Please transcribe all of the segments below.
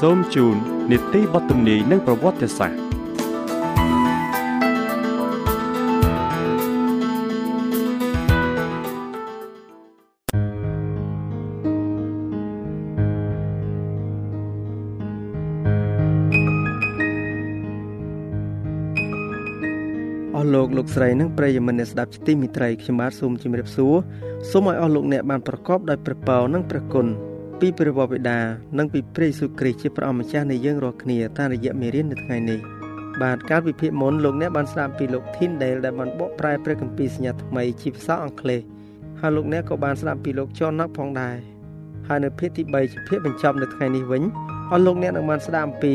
សូមជូននីតិបទទំនាយនិងប្រវត្តិសាស្ត្រអស់លោកលោកស្រីនិងប្រិយមិត្តអ្នកស្ដាប់ជាទីមេត្រីខ្ញុំបាទសូមជម្រាបសួរសូមឲ្យអស់លោកអ្នកបានប្រកបដោយព្រះពរនិងព្រះគុណ ពីព្រះវរបិតានិងពីព្រះយេស៊ូវគ្រីស្ទជាព្រះអម្ចាស់នៃយើងរាល់គ្នាតាមរយៈមេរៀននៅថ្ងៃនេះបាទកាលវិភាគមុនលោកអ្នកបានស្ដាប់ពីលោក Tyndale ដែលបានបកប្រែព្រះគម្ពីរសញ្ញាថ្មីជាភាសាអង់គ្លេសហើយលោកអ្នកក៏បានស្ដាប់ពីលោក John Knox ផងដែរហើយនៅភាគទី3ជាភាគបញ្ចប់នៅថ្ងៃនេះវិញអស់លោកអ្នកនឹងបានស្ដាប់អំពី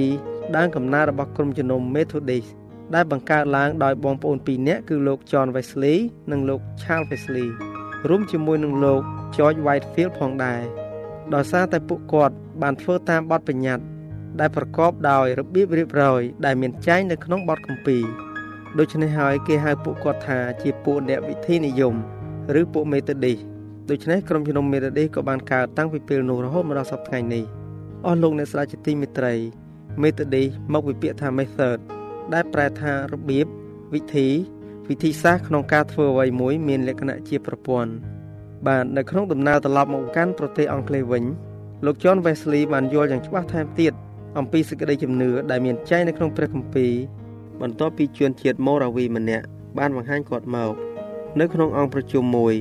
ដើមកំណើតរបស់ក្រុមជំនុំ Methodist ដែលបង្កើតឡើងដោយបងប្អូនពីរនាក់គឺលោក John Wesley និងលោក Charles Wesley រួមជាមួយនឹងលោក George Whitefield ផងដែរ ដោយសារតែពួកគាត់បានធ្វើតាមបទបញ្ញត្តិដែលប្រកបដោយរបៀបរៀបរយដែលមានចែងនៅក្នុងបទគម្ពីរដូច្នេះហើយគេហៅពួកគាត់ថាជាពួកអ្នកវិធីនិយមឬពួកមេតូឌីសដូច្នេះក្រុមជំនុំមេតូឌីសក៏បានកើតតាំងពីពេលនោះរហូតមកដល់សប្តាហ៍នេះអស់លោកអ្នកស្ដាប់ជាទីមេត្រី មេតូឌីសមកពីពាក្យថា method ដែលប្រែថារបៀបវិធី វិធីសាស្ត្រក្នុងការធ្វើអ្វីមួយមានលក្ខណៈជាប្រព័ន្ធ បាទនៅក្នុងដំណើរត្រឡប់មកកាន់ប្រទេសអង់គ្លេសវិញលោក John Wesley បានយល់យ៉ាងច្បាស់ថែមទៀតអំពីសេចក្តីជំនឿដែលមានចែងនៅក្នុងព្រះគម្ពីរបន្ទាប់ពីជនជាតិម៉ូរ៉ាវីម្នាក់បានបង្ហាញគាត់មកនៅក្នុងអង្គប្រជុំមួយ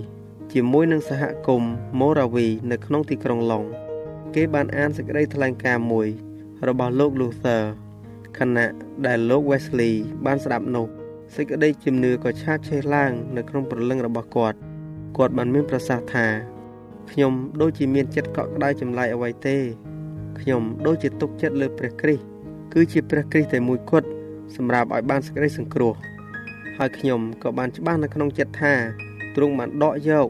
ជាមួយនឹងសហគមន៍ម៉ូរ៉ាវីនៅក្នុងទីក្រុងឡុងគេបានអានសេចក្តីថ្លែងការណ៍មួយ របស់លោក Luther ខណៈដែលលោក Wesley បានស្ដាប់នោះសេចក្តីជំនឿក៏ឆាបឆេះឡើងនៅក្នុងព្រលឹងរបស់គាត់ គាត់បានមានប្រសាសន៍ថាខ្ញុំដូចជាមានចិត្តកក់ក្ដៅចម្លែកអ្វីទេខ្ញុំដូចជាទុកចិត្តលើព្រះគ្រីស្ទគឺជាព្រះគ្រីស្ទតែមួយគត់សម្រាប់ឲ្យបានសេចក្តីសង្គ្រោះហើយខ្ញុំក៏បានច្បាស់នៅក្នុងចិត្តថាទ្រង់បានដកយក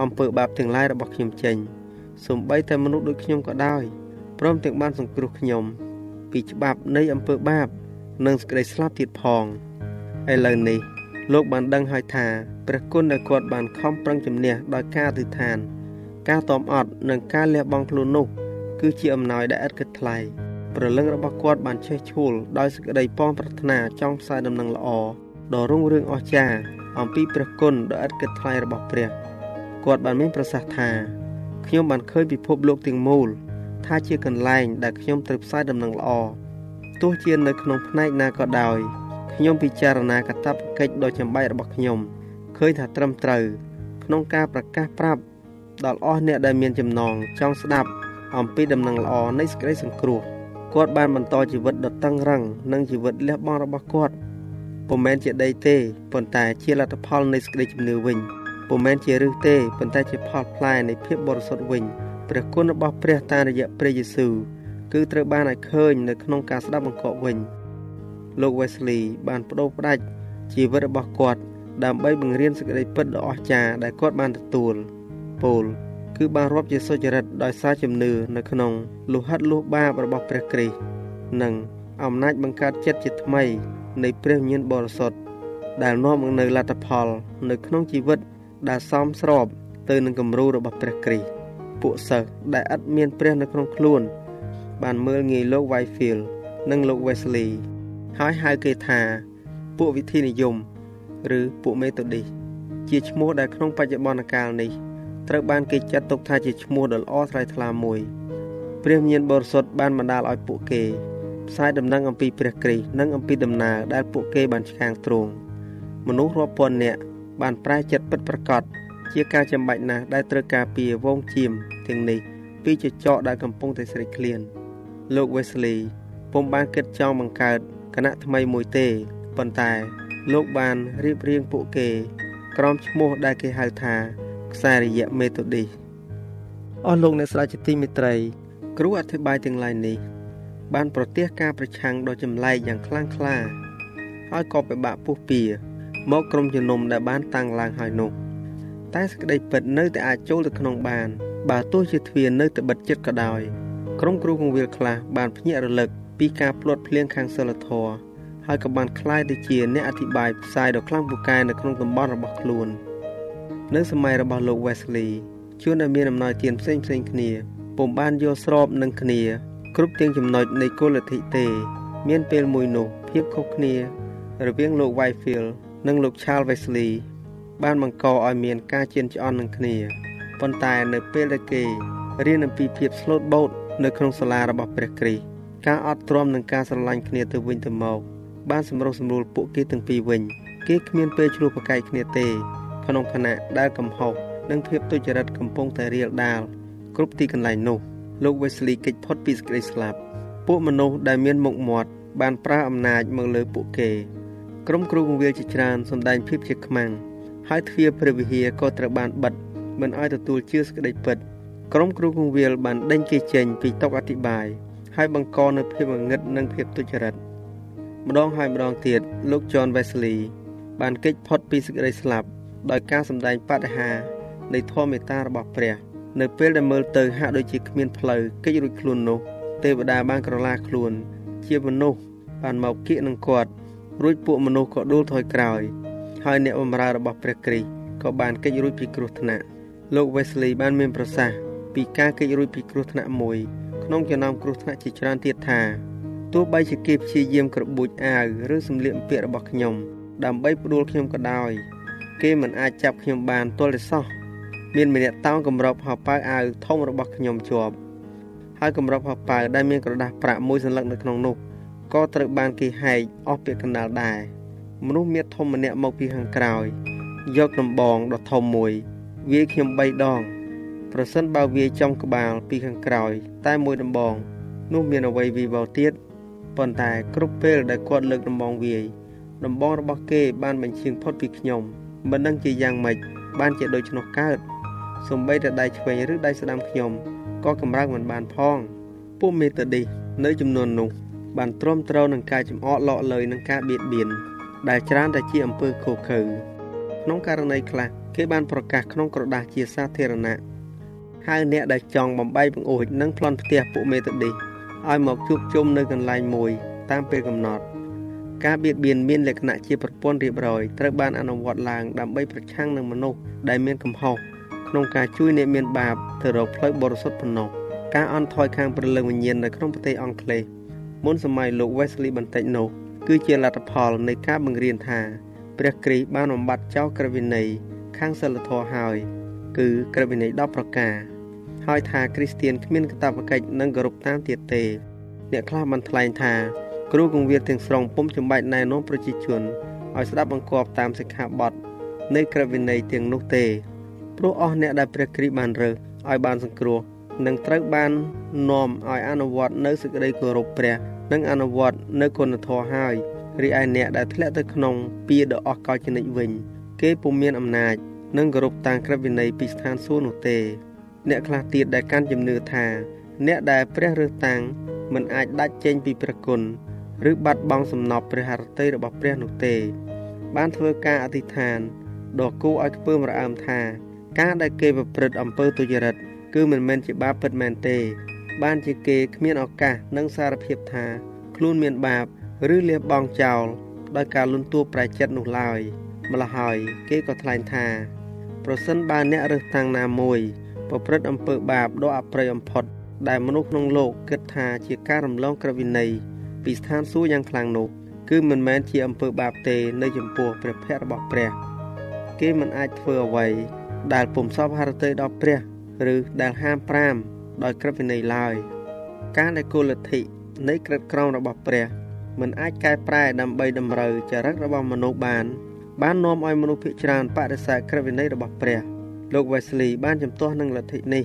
អំពើបាបទាំងឡាយរបស់ខ្ញុំចេញសូម្បីតែមនុស្សដូចខ្ញុំក៏ដោយព្រមទាំងបានសង្គ្រោះខ្ញុំ ពីច្បាប់នៃអំពើបាប និងសេចក្តីស្លាប់ទៀតផងឥឡូវនេះ លោកបានដឹងហើយថាព្រះគុណដែលគាត់បានខំប្រឹងជំនះដោយការទិដ្ឋាន ការតอมអត់និងការលះបង់ខ្លួននោះ គឺជាអំណោយដែលឥតគិតថ្លៃព្រលឹងរបស់គាត់បានឆេះឈួលដោយសេចក្តីប៉ងប្រាថ្នាចង់ផ្សាយដំណឹងល្អដ៏រុងរឿងអស្ចារ្យអំពីព្រះគុណដ៏ឥតគិតថ្លៃរបស់ព្រះគាត់បានមានប្រសាសន៍ថាខ្ញុំបានឃើញពិភពលោកទាំងមូល ថាជាកន្លែងដែលខ្ញុំត្រូវផ្សាយដំណឹងល្អទោះជានៅក្នុងផ្នែកណាក៏ដោយ ខ្ញុំពិចារណាកាតព្វកិច្ចដ៏ចម្បាច់របស់ខ្ញុំឃើញថាត្រឹមត្រូវក្នុងការប្រកាសប្រាប់ដល់អស់អ្នកដែលមានចំណងចង់ស្ដាប់អំពីដំណឹងល្អនៃសេចក្តីសង្គ្រោះគាត់បានបន្តជីវិតដ៏តឹងរ៉ឹងនិងជីវិតលះបង់របស់គាត់ពុំមែនជាដីទេប៉ុន្តែជាលទ្ធផលនៃសេចក្តីជំនឿវិញពុំមែនជាឫសទេប៉ុន្តែជាផលផ្លែនៃភាពបរិសុទ្ធវិញព្រះគុណរបស់ព្រះតាមរយៈព្រះយេស៊ូវគឺត្រូវបានឲ្យឃើញនៅក្នុងការស្ដាប់បង្គាប់វិញ លោក Wesley បានបដូរផ្ដាច់ជីវិតរបស់គាត់ដើម្បីបង្រៀនសេចក្តីពិតដ៏អស្ចារ្យដែលគាត់បានទទួលពោលគឺបានរាប់ជាសុចរិតដោយសារជំនឿនៅក្នុងលោហិតលោះបាបរបស់ព្រះគ្រីស្ទនិងអំណាចបង្កើតចិត្តជាថ្មី នៃព្រះវិញ្ញាណបរិសុទ្ធដែលនាំមកនូវលទ្ធផល នៅក្នុងជីវិតដែលសមស្របទៅនឹងគំរូរបស់ព្រះគ្រីស្ទពួកសិស្សដែលឥតមានព្រះនៅក្នុងខ្លួន បានមើលងាយលោក Whitefield និងលោក Wesley ហើយហៅគេថាពួកវិធីនិយម ឬពួកមេតូឌីសជាឈ្មោះដែលក្នុងបច្ចុប្បន្នកាលនេះត្រូវបានគេចាត់ទុកថាជាឈ្មោះដ៏ល្អថ្លៃថ្លាមួយព្រះមានបរិសុទ្ធបានបណ្ដាលឲ្យពួកគេផ្សាយដំណឹងអំពីព្រះគ្រីស្ទនិងអំពីដំណើរដែលពួកគេបានឆ្កាងទ្រង់មនុស្សរាប់ពាន់នាក់បានប្រែចិត្តពិតប្រាកដជាការចាំបាច់ណាស់ដែលត្រូវការពារវងជៀមទាំងនេះពីចចកដែលកំពុងតែស្រេកឃ្លានលោក Wesley ពុំបានគិតចង់បង្កើត គណៈថ្មីមួយទេប៉ុន្តែលោកបានរៀបរៀងពួកគេ ក្រោមឈ្មោះដែលគេហៅថាខ្សែរយៈមេតូឌីសអស់លោកអ្នកស្រាវជ្រាវទីមេត្រីគ្រូអធិប្បាយទាំងឡាយនេះ បានប្រទះការប្រឆាំងដ៏ចម្លែកយ៉ាងខ្លាំងក្លាហើយក៏ពិបាកពុះពៀមកក្រុមជំនុំដែលបានតាំងឡើងហើយនោះតែសេចក្តីពិតនៅតែអាចចូលទៅក្នុងបាន បើទោះជាទ្វារនៅតែបិទជិតក៏ដោយក្រុមគ្រូកងវិលខ្លះបានភ្ញាក់រលឹក ពីការផ្លួតភ្លៀងខាងសិលធម៌ហើយក៏បានคล้ายទៅជាអ្នកអធិប្បាយផ្សាយដ៏ខ្លាំងពូកែនៅក្នុងតំបន់របស់ខ្លួននៅសម័យរបស់លោក Wesley ជួនដែលមានអំណោយទានផ្សេងផ្សេងគ្នាពុំបានយល់ស្របនឹងគ្នា គ្រប់ទាំងចំណុចនៃគោលលទ្ធិទេ មានពេលមួយនោះភាពខុសគ្នា រវាងលោក Whitefield និងលោក Charles Wesley បានបង្កឲ្យមានការជៀនច្អន់នឹងគ្នាប៉ុន្តែនៅពេលដែលគេរៀនអំពីភាពស្លូតបូតនៅក្នុងសាលារបស់ព្រះគ្រីស្ទ ការអត់ទ្រាំនឹងការស្រឡាញ់គ្នាទៅវិញទៅមកបានសម្រុះសម្រួលពួកគេទាំងពីរវិញគេគ្មានពេលឆ្លោះប្រកែកគ្នាទេក្នុងខណៈដែលកំហុសនិងភាពទុច្ចរិតកំពុងតែរៀលដាលគ្រប់ទីកន្លែងនោះលោក Wesley គេចផុតពីសេចក្តីស្លាប់ពួកមនុស្សដែលមានមុខមាត់បានប្រើអំណាចមកលើពួកគេក្រុមគ្រូគង្វាលជាច្រើនសម្ដែងភាពជាខ្មាំងហើយទ្វារព្រះវិហារក៏ត្រូវបានបិទមិនឲ្យទទួលជឿសេចក្តីពិតក្រុមគ្រូគង្វាលបានដេញគេចេញពីតុអធិបាយ ហើយបង្កនូវភាពងងឹតនិងភាពទុច្ចរិតម្ដងហើយម្ដងទៀតលោក John Wesley បានគេចផុតពីសេចក្តីស្លាប់ដោយការសម្ដែងបដិហានៃធម៌មេត្តារបស់ព្រះ នៅពេលដែលមើលទៅហាក់ដូចជាគ្មានផ្លូវគេចរួចខ្លួននោះ ទេវតាបានក្រឡាខ្លួន ជាមនុស្សបានមកគៀកនឹងគាត់រួចពួកមនុស្សក៏ដួលថយក្រោយ ហើយអ្នកបម្រើរបស់ព្រះគ្រីស្ទក៏បានគេចរួចពីគ្រោះថ្នាក់លោក Wesley បានមានប្រសាសន៍ពីការគេចរួចពីគ្រោះថ្នាក់មួយ ក្នុងចំណោមគ្រោះថ្នាក់ជាច្រើនទៀតថាទោះបីជាគេព្យាយាមក្របួចអាវឬសម្លៀកបំពាក់របស់ខ្ញុំ ដើម្បីផ្ដួលខ្ញុំក៏ដោយ គេមិនអាចចាប់ខ្ញុំបានទាល់តែសោះមានម្នាក់តោងកម្របហោប៉ៅអាវធំរបស់ខ្ញុំជាប់ហើយកម្របហោប៉ៅដែលមានក្រដាស់ប្រាក់មួយសន្លឹកនៅក្នុងនោះក៏ត្រូវបានគេហែកអស់ពាក្យកណ្ដាលដែរមនុស្សមានធំម្នាក់មកពីខាងក្រោយយកដំបងដ៏ធំមួយវាយខ្ញុំ3ដង ប្រសិនបើវាយចំក្បាលពីខាងក្រោយ តែមួយដំបង នោះមានអ្វីវិវល់ទៀតប៉ុន្តែគ្រប់ពេលដែលគាត់លើកដំបងវាយដំបងរបស់គេបានបញ្ឈៀងផុតពីខ្ញុំមិនដឹងជាយ៉ាងម៉េចបានជាដូច្នោះកើតសំបីតែដៃឆ្វេងឬដៃស្ដាំខ្ញុំក៏កម្រើកមិនបានផងពួកមេតឌីសនៅចំនួននោះ បានទ្រាំទ្រនឹងការចំអកលក់លើយនឹងការបៀតបៀនដែលច្រើនតែជាអំពើខុសខើក្នុងករណីខ្លះគេបានប្រកាសក្នុងក្រដាស់ជាសាធារណៈ ហៅអ្នកដែលចង់បំបីបង្អួចនិងប្លន់ផ្ទះពួកមេតឌីសឲ្យមកជួបជុំនៅកន្លែងមួយតាមពេលកំណត់ ការបៀតបៀនមានលក្ខណៈជាប្រព័ន្ធរៀបរយត្រូវបានអនុវត្តឡើងដើម្បីប្រឆាំងនឹងមនុស្សដែលមានកំហុសក្នុងការជួយអ្នកមានបាបទៅរកផ្លូវបរិសុទ្ធប៉ុណ្ណោះការអន់ថយខាងព្រលឹងវិញ្ញាណនៅក្នុងប្រទេសអង់គ្លេសមុនសម័យលោក Wesley បន្តិចនោះគឺជាលទ្ធផលនៃការបង្រៀនថាព្រះគ្រីស្ទបានបំបត្តិចោលក្រឹតវិន័យខាងសិលធម៌ហើយ គឺក្រឹតវិន័យ10ប្រការ ហើយថាគ្រីស្ទៀនគ្មានកាតព្វកិច្ចនិងគោរពតាមទៀតទេ អ្នកខ្លះបានថ្លែងថាគ្រូគង្វាលទាំងស្រុងពុំចំបាច់ណែនាំប្រជាជនឲ្យស្ដាប់បង្គាប់តាមសិក្ខាបទនៃក្រឹតវិន័យទាំងនោះទេព្រោះអស់អ្នកដែលព្រះគ្រីស្ទបានរើសឲ្យបានសង្គ្រោះនឹងត្រូវបាននាំឲ្យអនុវត្តនៅសេចក្តីគោរពព្រះនិងអនុវត្តនៅគុណធម៌ហើយរីឯអ្នកដែលធ្លាក់ទៅក្នុងពៀដ៏អស់កលចនិចវិញ គេពុំមានអំណាច និងគោរពតាមក្រឹតវិន័យពីស្ថានសួគ៌នោះទេ អ្នកខ្លះទៀតដែលកាន់ជំនឿថា អ្នកដែលព្រះរើសតាំងមិនអាចដាច់ចេញពីព្រះគុណឬបាត់បង់សំណពព្រះハរតីរបស់ព្រះនោះទេ បានធ្វើការអធិដ្ឋានដ៏គួរឲ្យខ្ពើមរអើមថា ការដែលគេប្រព្រឹត្តអំពើទុច្ចរិតគឺមិនមែនជាបាបពិតមែនទេ បានជាគេគ្មានឱកាសនិងសារភាពថា ខ្លួនមានបាប ឬលះបង់ចោលដោយការលន់តួប្រែចិត្តនោះឡើយម្ល៉េះហើយគេក៏ថ្លែងថា ប្រសិនបើអ្នករើសតាំងណាមួយ ប្រព្រឹត្តអំពើបាបដ៏អប្រិយបំផុត ដែលមនុស្សក្នុងលោកគិតថាជាការរំលងក្រឹតវិន័យពីស្ថានសួគ៌យ៉ាងខ្លាំងនោះគឺមិនមែនជាអំពើបាបទេនៅចំពោះព្រះភ័ក្ត្ររបស់ព្រះ គេមិនអាចធ្វើអ្វី ដែលពុំសពហរតីដល់ព្រះ ឬដែលហាម5ដោយក្រឹតវិន័យឡើយ ការដែលគោលលទ្ធិនៃក្រិតក្រមរបស់ព្រះមិនអាចកែប្រែដើម្បីតម្រូវចរិតរបស់មនុស្សបាន បាននាំឲ្យមនុស្សភាគច្រើនបដិសេធក្រឹតវិន័យរបស់ព្រះ លោក Wesley បានជំទាស់នឹងលទ្ធិនេះ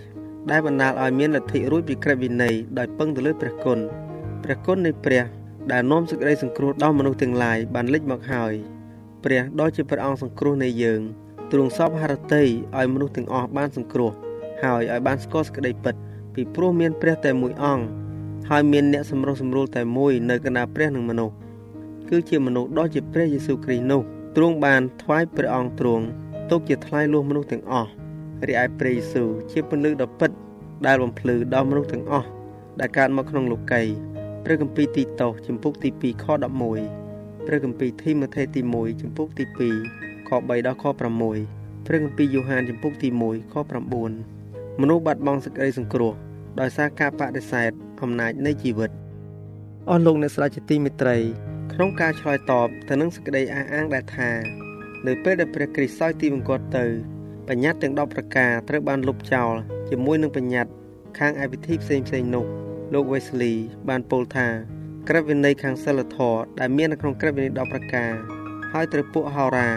ដែលបណ្ដាលឲ្យមានលទ្ធិរួចពីក្រឹតវិន័យដោយពឹងទៅលើព្រះគុណព្រះគុណនៃព្រះដែលនាំសេចក្តីសង្គ្រោះដល់មនុស្សទាំងឡាយបានលេចមកហើយព្រះដ៏ជាព្រះអង្គសង្គ្រោះនៃយើងទ្រង់សពហរតីឲ្យមនុស្សទាំងអស់បានសង្គ្រោះហើយឲ្យបានស្គាល់សេចក្តីពិតពីព្រោះមានព្រះតែមួយអង្គហើយមានអ្នកសម្រុះសម្រួលតែមួយនៅកណ្ដាលព្រះនិងមនុស្សគឺជាមនុស្សដ៏ជាព្រះយេស៊ូវគ្រីស្ទនោះទ្រង់បានថ្វាយព្រះអង្គទ្រង់ ទុកជាថ្លៃលួសមនុស្សទាំងអស់រីឯព្រះយេស៊ូវជាពន្លឺដ៏ពិត ដែលបំភ្លឺដល់មនុស្សទាំងអស់ដែលកើតមកក្នុងលោកីព្រះគម្ពីរទីតូសជំពូកទី2ខ11ព្រះគម្ពីរធីម៉ូថេទី1ជំពូកទី2ខ3ដល់ខ6ព្រះគម្ពីរយ៉ូហានជំពូកទី1ខ9មនុស្សបាត់បង់សេចក្តីសង្គ្រោះដោយសារការបដិសេធអំណាចនៃជីវិតអស់លោកអ្នកស្ដាប់ជាទីមេត្រីក្នុងការឆ្លើយតបទៅនឹងសេចក្តីអះអាងដែលថា នៅពេលដែលព្រះគ្រីស្ទសោយទីបង្គាប់ទៅបញ្ញត្តិទាំង10ប្រការត្រូវបានលុបចោលជាមួយនឹងបញ្ញត្តិខាងឯវិធីផ្សេងផ្សេងនោះលោក Wesley បានពោលថាក្រឹតវិន័យខាងសិលធម៌ដែលមាននៅក្នុងក្រឹតវិន័យ10ប្រការហើយត្រូវពួកហោរា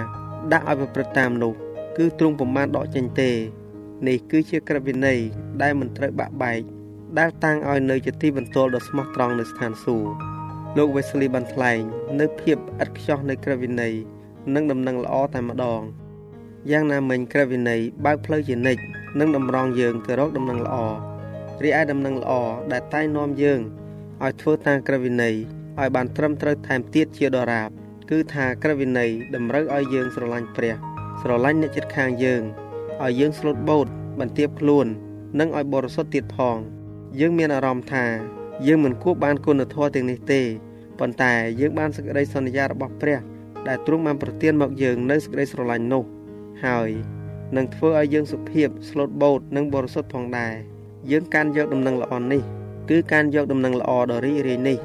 ដាក់ឲ្យប្រព្រឹត្តតាមនោះគឺទ្រង់ពុំបានដកចេញទេនេះគឺជាក្រឹតវិន័យដែលមិនត្រូវបាក់បែកដែលតាំងឲ្យនៅជាទីបន្ទាល់ដ៏ស្មោះត្រង់នៅស្ថានសួគ៌លោក Wesley បានថ្លែង នៅភាពឥតខ្ចោះនៃក្រឹតវិន័យ និងដំណឹងល្អតែម្ដងយ៉ាងណាមិញក្រឹតវិន័យបើកផ្លូវជានិច្ចនិងតម្រង់យើងទៅរកដំណឹងល្អរីឯដំណឹងល្អដែលតែងនាំយើងឲ្យធ្វើតាមក្រឹតវិន័យឲ្យបានត្រឹមត្រូវថែមទៀតជាដរាបគឺថាក្រឹតវិន័យតម្រូវឲ្យយើងស្រឡាញ់ព្រះស្រឡាញ់អ្នកជិតខាងយើងឲ្យយើងស្លូតបូតបន្ទាបខ្លួន និងឲ្យបរិសុទ្ធទៀតផង យើងមានអារម្មណ៍ថា យើងមិនគួរបានគុណធម៌ទាំងនេះទេប៉ុន្តែយើងបានសេចក្តីសន្យារបស់ព្រះ ដែលទ្រង់បានប្រទានមកយើងនៅសេចក្តីស្រឡាញ់នោះហើយនឹងធ្វើឲ្យយើងសុភាពស្លូតបូតនិងបរិសុទ្ធផងដែរយើងកាន់យកដំណឹងល្អនេះគឺកាន់យកដំណឹងល្អដ៏រីករាយនេះ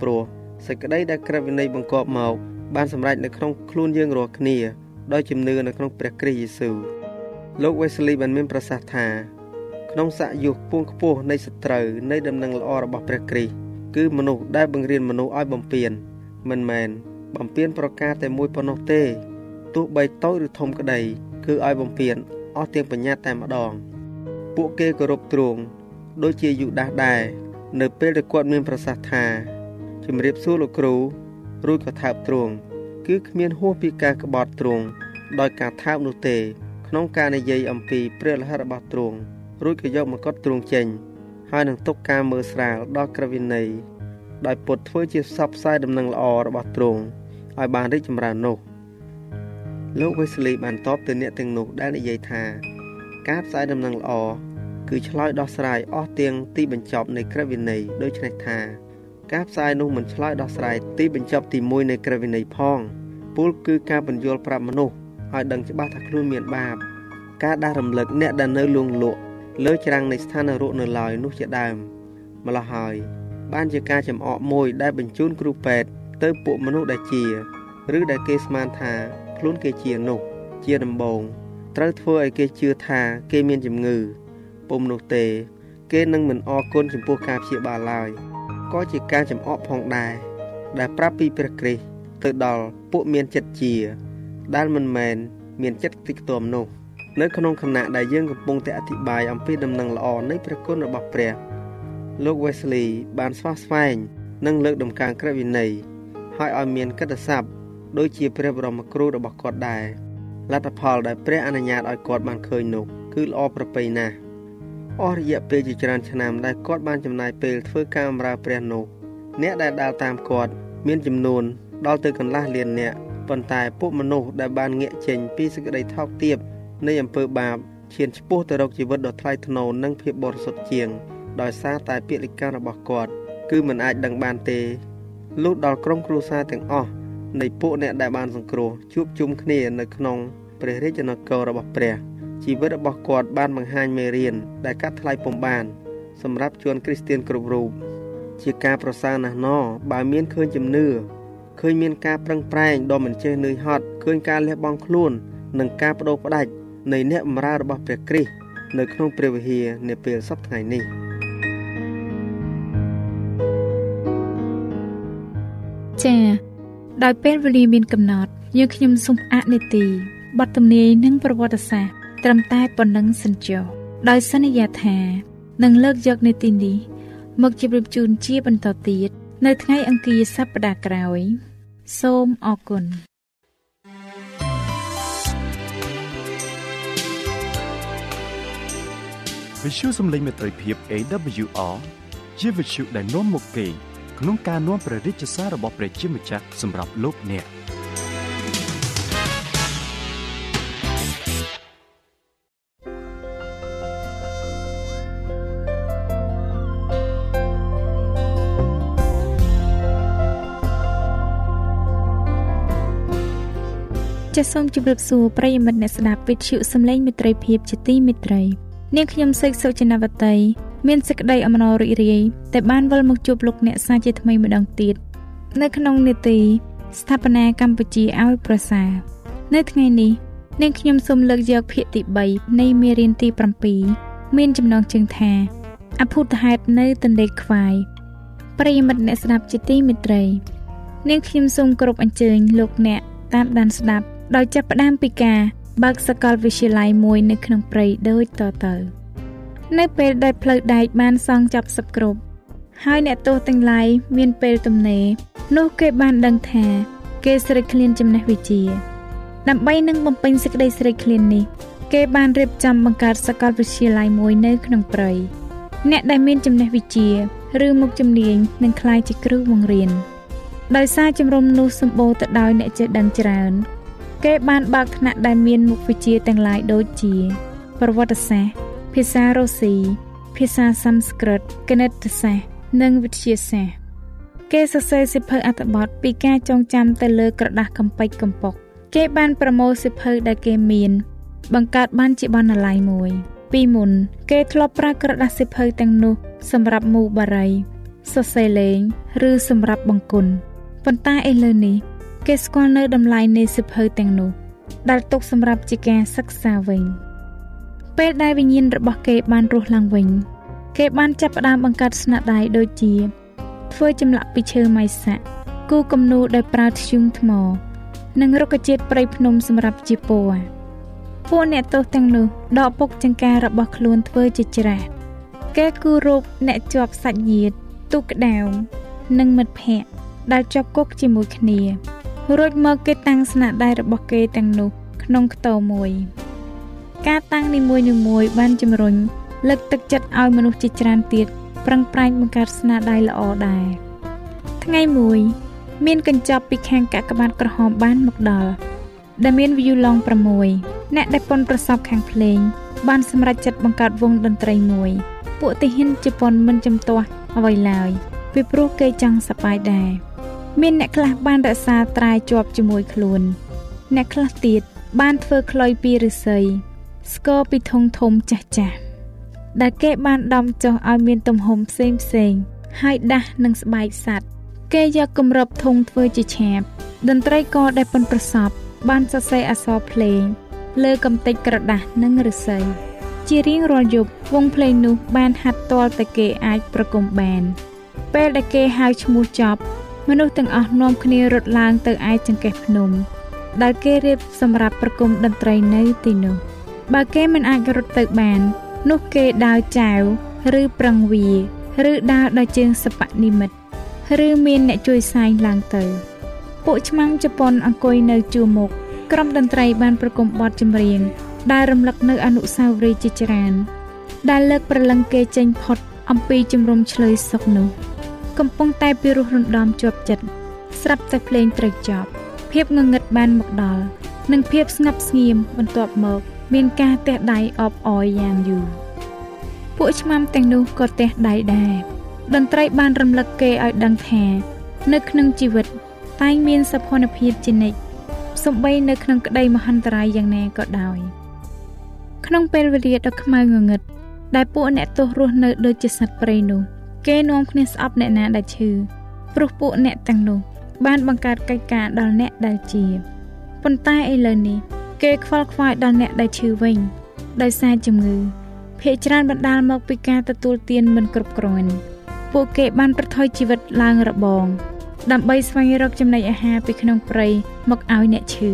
ព្រោះសេចក្តីដែលក្រឹតវិន័យបង្កប់មកបានសម្រេចនៅក្នុងខ្លួនយើងរាល់គ្នាដោយជំនឿនៅក្នុងព្រះគ្រីស្ទយេស៊ូវលោក Wesley បានមានប្រសាសន៍ថាក្នុងស័កយុគពួងខ្ពស់នៃសត្រូវនៃដំណឹងល្អរបស់ព្រះគ្រីស្ទគឺមនុស្សដែលបង្រៀនមនុស្សឲ្យបំពេញមិនមែន បំពេញប្រការតែមួយប៉ុណ្ណោះទេទោះបីតូចឬធំក្តី គឺឲ្យបំពេញអស់ទាំងបញ្ញត្តិតែម្ដង ពួកគេគោរពទ្រង់ដូចជាយូដាសដែរនៅពេលដែលគាត់មានប្រសាសន៍ថាជំរាបសួរលោកគ្រូរួចក៏ថើបទ្រង់គឺគ្មានហួសពីការក្បត់ទ្រង់ដោយការថើបនោះទេ ក្នុងការនិយាយអំពីព្រះលិខិតរបស់ទ្រង់រួចក៏យកមកត់ទ្រង់ចេញ ហើយនឹងទុកការមើលស្រាលដល់ក្រវិន័យដោយពុតធ្វើជាផ្សព្វផ្សាយដំណឹងល្អរបស់ទ្រង់ ឲ្យបានរីកចម្រើននោះលោក Wesley បានតបទៅអ្នកទាំងនោះដែលនិយាយថា ការផ្សាយដំណឹងល្អគឺឆ្លើយដោះស្រាយអស់ទាំងទីបញ្ចប់នៃក្រឹតវិន័យដូច្នេះថាការផ្សាយនោះមិនឆ្លើយដោះស្រាយទីបញ្ចប់ទី1នៃក្រឹតវិន័យផងពលគឺការបញ្យល់ប្រាប់មនុស្សឲ្យដឹងច្បាស់ថាខ្លួនមានបាប ការដាស់រំលឹកអ្នកដែលនៅលងលក់លើច្រាំងនៃស្ថាននរកនៅឡើយនោះជាដើមម្ល៉េះហើយបានជាការចំអកមួយដែលបញ្ជូនគ្រូពេទ្យ ទៅពួកមនុស្សដែលជា ឬដែលគេស្មានថាខ្លួនគេជានោះជាដំបងត្រូវធ្វើឲ្យគេជឿថាគេមានជំងឺពុំនោះទេ គេនឹងមិនអរគុណចំពោះការព្យាបាលឡើយក៏ជាការចំអកផងដែរដែលប្រាប់ពីព្រះគ្រីស្ទទៅដល់ពួកមានចិត្តជា ដែលមិនមែនមានចិត្តតិចខ្ទាំនោះនៅក្នុងខណៈដែលយើងកំពុងតែអធិប្បាយអំពីដំណឹងល្អនៃព្រះគុណរបស់ព្រះលោក Wesley បានស្វាស្វែងនិងលើកដំកើងក្រឹតវិន័យ ហើយឲ្យមានកិត្តិស័ព្ទដូចជាព្រះបរមគ្រូរបស់គាត់ដែរលទ្ធផលដែលព្រះអនុញ្ញាតឲ្យគាត់បានឃើញនោះគឺល្អប្រពៃណាស់អស់រយៈពេលជាច្រើនឆ្នាំដែលគាត់បានចំណាយពេលធ្វើការបម្រើព្រះនោះអ្នកដែលដើរតាមគាត់មានចំនួនដល់ទៅកន្លះលានអ្នកប៉ុន្តែពួកមនុស្សដែលបានងាកចេញពីសេចក្តីថោកទាបនៃអំពើបាបឈានឆ្ពោះទៅរកជីវិតដ៏ថ្លៃថ្នូរនិងភាពបរិសុទ្ធជាង ដោយសារតែពាក្យលិការបស់គាត់ គឺមិនអាចដឹងបានទេ លុះដល់ក្រុមគ្រួសារទាំងអស់នៃពួកអ្នកដែលបានសង្គ្រោះជួបជុំគ្នានៅក្នុងព្រះរាជាណាចក្ររបស់ព្រះជីវិតរបស់គាត់បានបង្ហាញមេរៀនដែលកាត់ថ្លៃពុំបាន សម្រាប់ជួនគ្រីស្ទៀនគ្រប់រូបជាការប្រសើរណាស់ណបើមានឃើញជំនឿឃើញមានការប្រឹងប្រែងដ៏មិនចេះនឿយហត់ឃើញការលះបង់ខ្លួន និងការបដូរផ្ដាច់នៃអ្នកបម្រើរបស់ព្រះគ្រីស្ទនៅក្នុងព្រះវិហារនាពេលសប្តាហ៍នេះ ចា៎ដោយពេលវេលាមានកំណត់យើងខ្ញុំសូមអនុទីបទទំនាយនិងប្រវត្តិសាស្ត្រត្រឹមតែប៉ុណ្ណឹងសិនចុះដោយសន្យាថានឹងលើកយកនេតិនេះមកជម្រាបជូនជាបន្តទៀតនៅថ្ងៃអង្គារសប្តាហ៍ក្រោយ សូមអរគុណវិទ្យុសំឡេងមេត្រីភាព AWR ជាវិទ្យុដែលនាំមកពី ក្នុងការនាំព្រះរាជសាររបស់ព្រះជាម្ចាស់សម្រាប់លោកអ្នកចាសសូមជម្រាបសួរប្រិយមិត្តអ្នកស្ដាប់វិទ្យុសំឡេងមិត្តភាពជាទីមេត្រី នាងខ្ញុំសេកសុចិនវតី មានសេចក្តីអំណររីករាយដែលបានវិលមកជួបលោកអ្នកសាជាថ្មីម្ដងទៀតនៅក្នុងនេតិស្ថាបនាកម្ពុជាឲ្យប្រសើរនៅថ្ងៃនេះនាងខ្ញុំសូមលើកយកភាគទី3នៃមេរៀនទី7មានចំណងជើងថាអភូតហេតុនៅទន្លេខ្វាយប្រិយមិត្តអ្នកស្ដាប់ជាទីមេត្រី នាងខ្ញុំសូមគោរពអញ្ជើញលោកអ្នកតាមដានស្ដាប់ដោយចាប់ផ្ដើមពីការបើកសាកលវិទ្យាល័យមួយនៅក្នុងព្រៃដូចតទៅ នៅពេលដែលផ្លូវដែកបានសង់ចប់សពគ្រប់ហើយអ្នកទោសទាំងឡាយមានពេលទំនេរនោះគេបានដឹងថា គេស្រេកឃ្លានចំណេះវិជ្ជា ដើម្បីនឹងបំពេញសេចក្តីស្រេកឃ្លាននេះ គេបានរៀបចំបង្កើតសាកលវិទ្យាល័យមួយនៅក្នុងព្រៃអ្នកដែលមានចំណេះវិជ្ជាឬមុខជំនាញនឹងក្លាយជាគ្រូបង្រៀនដោយសារជំរំនោះសម្បូរទៅដោយអ្នកចេះដឹងច្រើន គេបានបើកថ្នាក់ដែលមានមុខវិជ្ជាទាំងឡាយដូចជា ប្រវត្តិសាស្ត្រ ភាសារុស្ស៊ីភាសាសំស្ក្រឹតគណិតសាស្ត្រនិងវិទ្យាសាស្ត្រគេសរសេរសិភៅអត្ថបទពីការចងចាំទៅលើក្រដាស់កំពេចកំប៉ុកគេបានប្រមូលសិភៅដែលគេមាន បង្កើតបានជាបណ្ណាល័យមួយ ពីមុន គេធ្លាប់ប្រើក្រដាស់សិភៅទាំងនោះ សម្រាប់មូបារីសរសេរលេង ឬសម្រាប់បង្គន់ប៉ុន្តែឥឡូវនេះគេស្គាល់នៅតម្លៃនៃសិភៅទាំងនោះដែលទុកសម្រាប់ជាការសិក្សាវិញ ពេលដែលវិញ្ញាណរបស់គេបានរស់ឡើងវិញ គេបានចាប់ផ្ដើមបង្កើតស្នាដៃដូចជា ធ្វើចម្លាក់ពីឈើម៉ៃសាក់គូគំនូរដោយប្រើធ្យូងថ្ម និងរុក្ខជាតិព្រៃភ្នំសម្រាប់ជាពណ៌ពួកអ្នកទោសទាំងនោះដកពុកចង្ការរបស់ខ្លួនធ្វើជាច្រាសគេគូររូបអ្នកជាប់សាច់ញាតិទូកក្តៅនិងមិត្តភ័ក្តិដែលជាប់គុកជាមួយគ្នារួចមកគេតាំងស្នាដៃរបស់គេទាំងនោះក្នុងខ្ទមមួយ ការតាំងនីមួយៗបានជំរុញលើកទឹកចិត្តឲ្យមនុស្សជាច្រើនទៀតប្រឹងប្រែងបង្កើតស្នាដៃល្អដែរថ្ងៃមួយមានកញ្ចប់ពីខាងកាកបាទក្រហមបានមកដល់ដែលមានវីយូឡុង6អ្នកដែលប៉ុនប្រសពខាងភ្លេង បានសម្រេចចិត្តបង្កើតវងតន្ត្រីមួយ ពួកទាហានជប៉ុនមិនចំទាស់អ្វីឡើយពីព្រោះគេចង់សប្បាយដែរមានអ្នកខ្លះបានរក្សាត្រាយជាប់ជាមួយខ្លួន អ្នកខ្លះទៀតបានធ្វើខ្លុយពីឫស្សី ស្គរពីធុងធំចាស់ចាស់ដែលគេបានដំចុះឲ្យមានទំហំផ្សេងផ្សេងហើយដាស់នឹងស្បែកសัตว์គេយកគម្របធុងធ្វើជាឆាបតន្ត្រីករដែលប៉ុនប្រសពបានសរសេរអក្សរភ្លេងលើកំទេចក្រដាស់និងឫស្សីជារៀងរាល់យប់វងភ្លេងនោះបានហាត់ទាល់តែគេអាចប្រគំបាន ពេលដែលគេហៅឈ្មោះចប់ មនុស្សទាំងអស់នាំគ្នារត់ឡើងទៅឯចង្កេះភ្នំ ដែលគេរៀបសម្រាប់ប្រគំតន្ត្រីនៅទីនោះ បើគេមិនអាចរត់ទៅបាន នោះគេដើរចែវឬប្រឹងវាឬដើរដោយជើងសបនិមិត្តឬមានអ្នកជួយសែងឡើងទៅ ពួកឆ្មាំងជប៉ុនអង្គុយនៅជួរមុខក្រុមតន្ត្រីបានប្រគំបទចម្រៀង ដែលរំលឹកនៅអនុស្សាវរីយ៍ជាច្រើនដែលលើកប្រលឹងគេចេញផុតអំពីជំរំឆ្លើយសុកនោះ កំពុងតែពីរោះរំដំជាប់ចិត្តស្រាប់តែភ្លេងត្រូវចប់ភាពងងឹតបានមកដល់និងភាពស្ងប់ស្ងៀមបន្ទាប់មក មានការទះដៃអបអរយ៉ាងយូរពួកឆ្មាំទាំងនោះក៏ទះដៃដែរតន្ត្រីបានរំលឹកគេឲ្យដឹងថា នៅក្នុងជីវិត តែងមានសភនភាពជានិច្ចសំបីនៅក្នុងក្តីមហន្តរាយយ៉ាងណាក៏ដោយក្នុងពេលវេលាដ៏ខ្មៅងងឹតដែលពួកអ្នកទោសរស់នៅដូចជាសត្វព្រៃនោះគេនាំគ្នាស្អប់អ្នកណាដែលឈឺព្រោះពួកអ្នកទាំងនោះបានបង្កើតកិច្ចការដល់អ្នកដែលជាប៉ុន្តែឥឡូវនេះ គេគេខ្វល់ខ្វាយដល់អ្នកដែលឈឺវិញដោយសារជំងឺភ ieck ច្រើនបណ្ដាលមកពីការទទួលទានមិនគ្រប់គ្រាន់ពួកគេបានប្រថុយជីវិតឡើងរបង ដើម្បីស្វែងរកចំណីអាហារពីក្នុងព្រៃមកឲ្យអ្នកឈឺ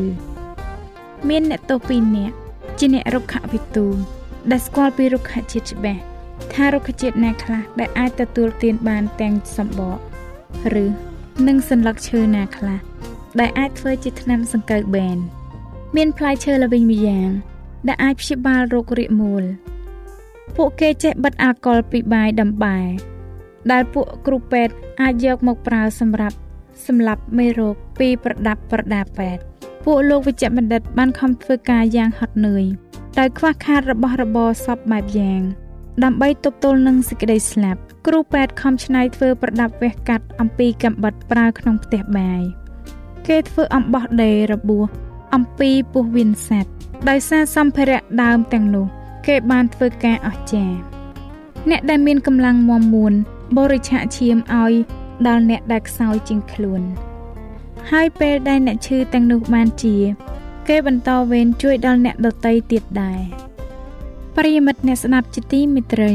មានអ្នកទោស2នាក់ជាអ្នករុក្ខវិទូដែលស្គាល់ពីរុក្ខជាតិច្បាស់ថារុក្ខជាតិណាខ្លះដែលអាចទទួលទានបានទាំងសម្បកឬនឹងសន្លឹកឈើណាខ្លះដែលអាចធ្វើជាថ្នាំសង្កូវបែន មានផ្លែឈើល្វីងម្យ៉ាង ដែលអាចព្យាបាលរោគរាគមូល ពួកគេចេះបិទអាល់កុលពីបាយដំបែដែលពួកគ្រូពេទ្យអាចយកមកប្រើសម្រាប់សម្លាប់មេរោគពីប្រដាប់ប្រដាពេទ្យពួកលោកវិជ្ជបណ្ឌិតបានខំធ្វើការយ៉ាងហត់នឿយដោយខ្វះខាតរបស់របរសពបែបយ៉ាងដើម្បីទប់ទល់នឹងសេចក្តីស្លាប់គ្រូពេទ្យខំច្នៃធ្វើប្រដាប់វះកាត់អំពីកំបិតប្រើក្នុងផ្ទះបាយគេធ្វើអំបោះដេររបួស អំពីពោះវៀនសัตว์ដោយសារសម្ភារៈដើមទាំងនោះ គេបានធ្វើការអស្ចារ្យអ្នកដែលមានកម្លាំងមាំមួនបរិច្ឆាឈាមឲ្យដល់អ្នកដែលខ្សោយជាងខ្លួន ហើយពេលដែលអ្នកឈឺទាំងនោះបានជា គេបន្តវេនជួយដល់អ្នកដតីទៀតដែរប្រិយមិត្តអ្នកស្ដាប់ជាទីមេត្រី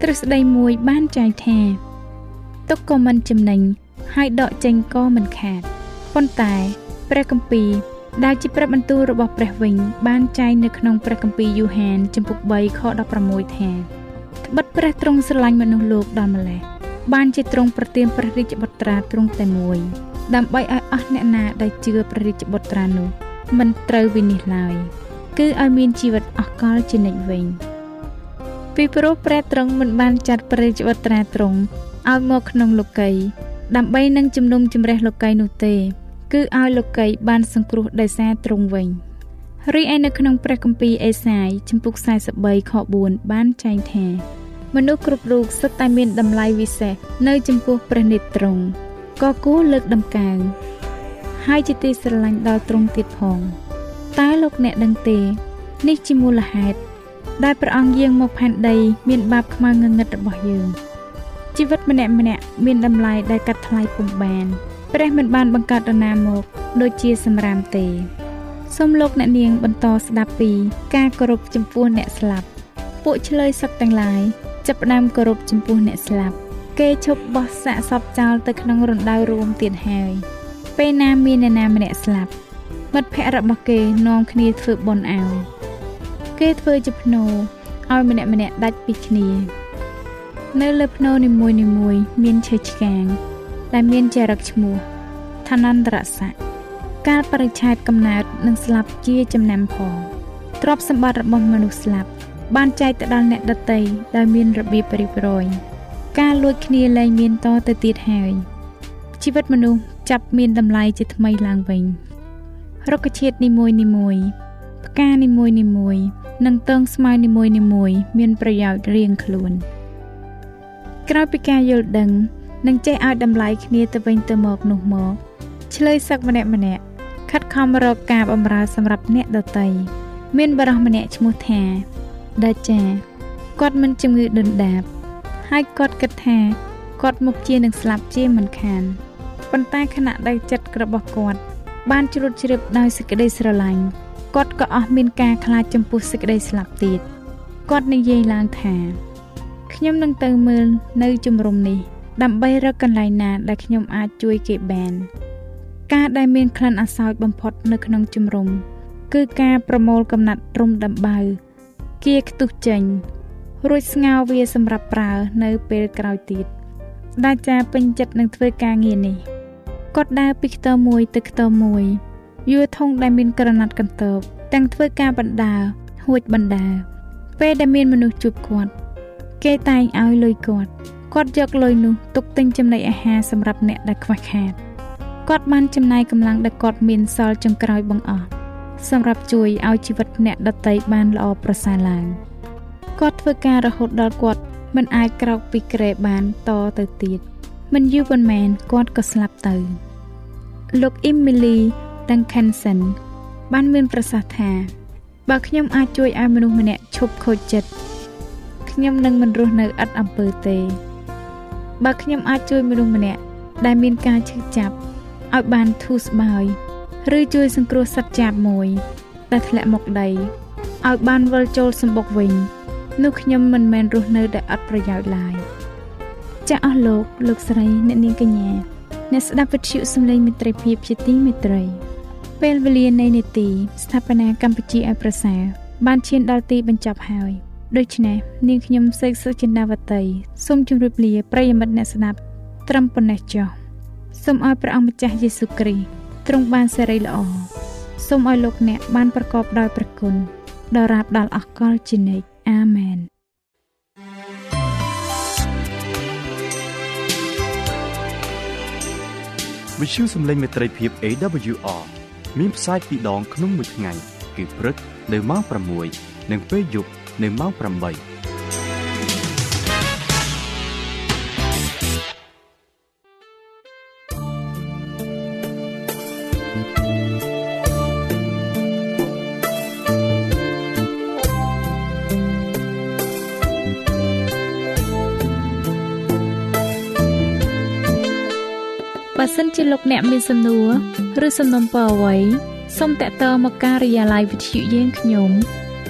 ទ្រឹស្ដីមួយបានចែងថាទុកក៏មិនចំណេញហើយដកចេញក៏មិនខាតប៉ុន្តែ ព្រះគម្ពីរ ដែលជាព្រះបន្ទូលរបស់ព្រះវិញ បានចែងនៅក្នុងព្រះគម្ពីរយូហានចំពុក3ខ16ថាត្បិតព្រះទ្រង់ស្រឡាញ់មនុស្សលោកដល់ម្លេះបានជាទ្រង់ប្រទានព្រះរាជបុត្រាទ្រង់តែមួយដើម្បីឲ្យអស់អ្នកណាដែលជឿព្រះរាជបុត្រានោះមិនត្រូវវិនិច្ឆ័យឡើយគឺឲ្យមានជីវិតអស់កលជានិច្ចវិញពីព្រោះព្រះទ្រង់មិនបានចាត់ព្រះរាជបុត្រាទ្រង់ឲ្យមកក្នុងលោកី ដើម្បីនឹងជំនុំជម្រះលោកីនោះទេ គឺឲ្យលោកីបានសង្គ្រោះដោយសារទ្រង់វិញរីឯនៅក្នុងព្រះគម្ពីរអេសាយចំពុក43ខ4បានចែងថាមនុស្សគ្រប់រូបសុទ្ធតែមានតម្លៃវិសេសនៅចំពោះព្រះនេត្រទ្រង់ក៏គួរលើកដំកើងហើយជាទីស្រឡាញ់ដល់ទ្រង់ទៀតផងតើលោកអ្នកដឹងទេ នេះជាមូលហេតុដែលព្រះអង្គយាងមកផែនដី មានបាបខ្មៅងងឹតរបស់យើងជីវិតម្នាក់ម្នាក់មានតម្លៃដែលកាត់ថ្លៃពុំបាន ព្រះមិនបានបង្កើតដំណាមកដូចជាសម្រាមទេសូមលោកអ្នកនាងបន្តស្ដាប់ពី ការគោរពចំពោះអ្នកស្លាប់ ពួកឆ្លើយសឹកទាំងឡាយចាប់ផ្ដើមគោរពចំពោះអ្នកស្លាប់ គេឈប់បោះសាកសពចោលទៅក្នុងរណ្ដៅរួមទៀតហើយពេលណាមានអ្នកណាម្នាក់ស្លាប់មិត្តភ័ក្តិរបស់គេនាំគ្នាធ្វើបុណ្យឲ្យគេធ្វើជាភ្នោឲ្យម្នាក់ម្នាក់ដាច់ពីគ្នា នៅលើភ្នោនីមួយនីមួយមានឈើឆ្កាង ដែលមានចរិតឈ្មោះឋានន្តរស័ក្តិកាលបរិច្ឆេទកំណើតនឹងស្លាប់ជាចំណាំផងទ្រព្យសម្បត្តិរបស់មនុស្សស្លាប់ បានចែកទៅដល់អ្នកដតីដោយមានរបៀបរៀបរយការលួចគ្នាលែងមានតទៅទៀតហើយជីវិតមនុស្សចាប់មានតម្លៃជាថ្មីឡើងវិញរុក្ខជាតិនីមួយនីមួយផ្កានីមួយនីមួយនិងតឹងស្មៅនីមួយនីមួយមានប្រយោជន៍រៀងខ្លួន ក្រោយពីការយល់ដឹង និងចេះឲ្យតម្លៃគ្នាទៅវិញទៅមកនោះមកឆ្លើយសឹកម្នាក់ម្នាក់ខិតខំរកការបម្រើសម្រាប់អ្នកដតីមានបរិះម្នាក់ឈ្មោះថាដាចាគាត់មិនជំងឺដុនដាប ហើយគាត់គិតថាគាត់មុខជានឹងស្លាប់ជាមិនខានប៉ុន្តែខណៈដែលចិត្តរបស់គាត់បានជ្រួតជ្រាបដោយសេចក្តីស្រឡាញ់គាត់ក៏អស់មានការខ្លាចចំពោះសេចក្តីស្លាប់ទៀតគាត់និយាយឡើងថាខ្ញុំនឹងទៅមើលនៅជំរំនេះ ដើម្បីរកកន្លែងណាដែលខ្ញុំអាចជួយគេបាន ការដែលមានក្លិនអាសោចបំផុតនៅក្នុងជំរំគឺការប្រមូលកំណាត់រុំដំបៅគៀខ្ទុះចេញរួចស្ងោរវាសម្រាប់ប្រើនៅពេលក្រោយទៀតដាចាពេញចិត្តនឹងធ្វើការងារនេះគាត់ដើរពីខ្ទមមួយទៅខ្ទមមួយយួរធុងដែលមានក្រណាត់កន្ទប់ទាំងធ្វើការបណ្ដាហួចបណ្ដាពេលដែលមានមនុស្សជួបគាត់ គេតែងឲ្យលុយគាត់ គាត់យកលុយនោះទុកទិញចំណីអាហារសម្រាប់អ្នកដែលខ្វះខាតគាត់បានចំណាយកម្លាំងដែលគាត់មានសល់ចុងក្រោយបង្អស់សម្រាប់ជួយឲ្យជីវិតអ្នកដតីបានល្អប្រសើរឡើងគាត់ធ្វើការរហូតដល់គាត់មិនអាចក្រោកពីក្រែបានតទៅទៀតមិនយូរប៉ុន្មានគាត់ក៏ស្លាប់ទៅលោកអ៊ីមីលី Duncanson បានមានប្រសាសន៍ថាបើខ្ញុំអាចជួយឲ្យមនុស្សម្នាក់ឈប់ខូចចិត្តខ្ញុំនឹងមិនរស់នៅឥតអំពើទេ បើខ្ញុំអាចជួយមនុស្សម្នាក់ដែលមានការឈឺចាប់ឲ្យបានធូរស្បើយឬជួយសង្គ្រោះសត្វចាបមួយដែលធ្លាក់មកដីឲ្យបានវិលចូលសម្បុកវិញនោះខ្ញុំមិនមែនរស់នៅដែលអត់ប្រយោជន៍ឡើយចាស់អស់លោកលោកស្រីអ្នកនាងកញ្ញាអ្នកស្ដាប់វិទ្យុសំឡេងមិត្តភាពជាទីមេត្រី ពេលវេលានៃនេតិស្ថាបនាកម្ពុជាឲ្យប្រសើរបានឈានដល់ទីបញ្ចប់ហើយ ដូច្នេះនាងខ្ញុំសេកសុចិនាវតីសូមជម្រាបលាប្រិយមិត្តអ្នកស្ដាប់ត្រឹមប៉ុណ្ណេះចុះសូមឲ្យព្រះអង្គម្ចាស់យេស៊ូវគ្រីស្ទទ្រង់បានសេរីល្អសូមឲ្យលោកអ្នកបានប្រកបដោយព្រះគុណដល់រាបដល់អកលជានិច្ចអាមែនវិទ្យុសំឡេងមេត្រីភាព AWR មានផ្សាយពីរដងក្នុងមួយថ្ងៃគឺព្រឹកនៅម៉ោង6និងពេលយប់ នៅម៉ោង8បើសិនជាលោកអ្នកមានសំណួរឬសំណុំពរអ្វីសូមតាក់ទងមកការិយាល័យវិទ្យុយើងខ្ញុំ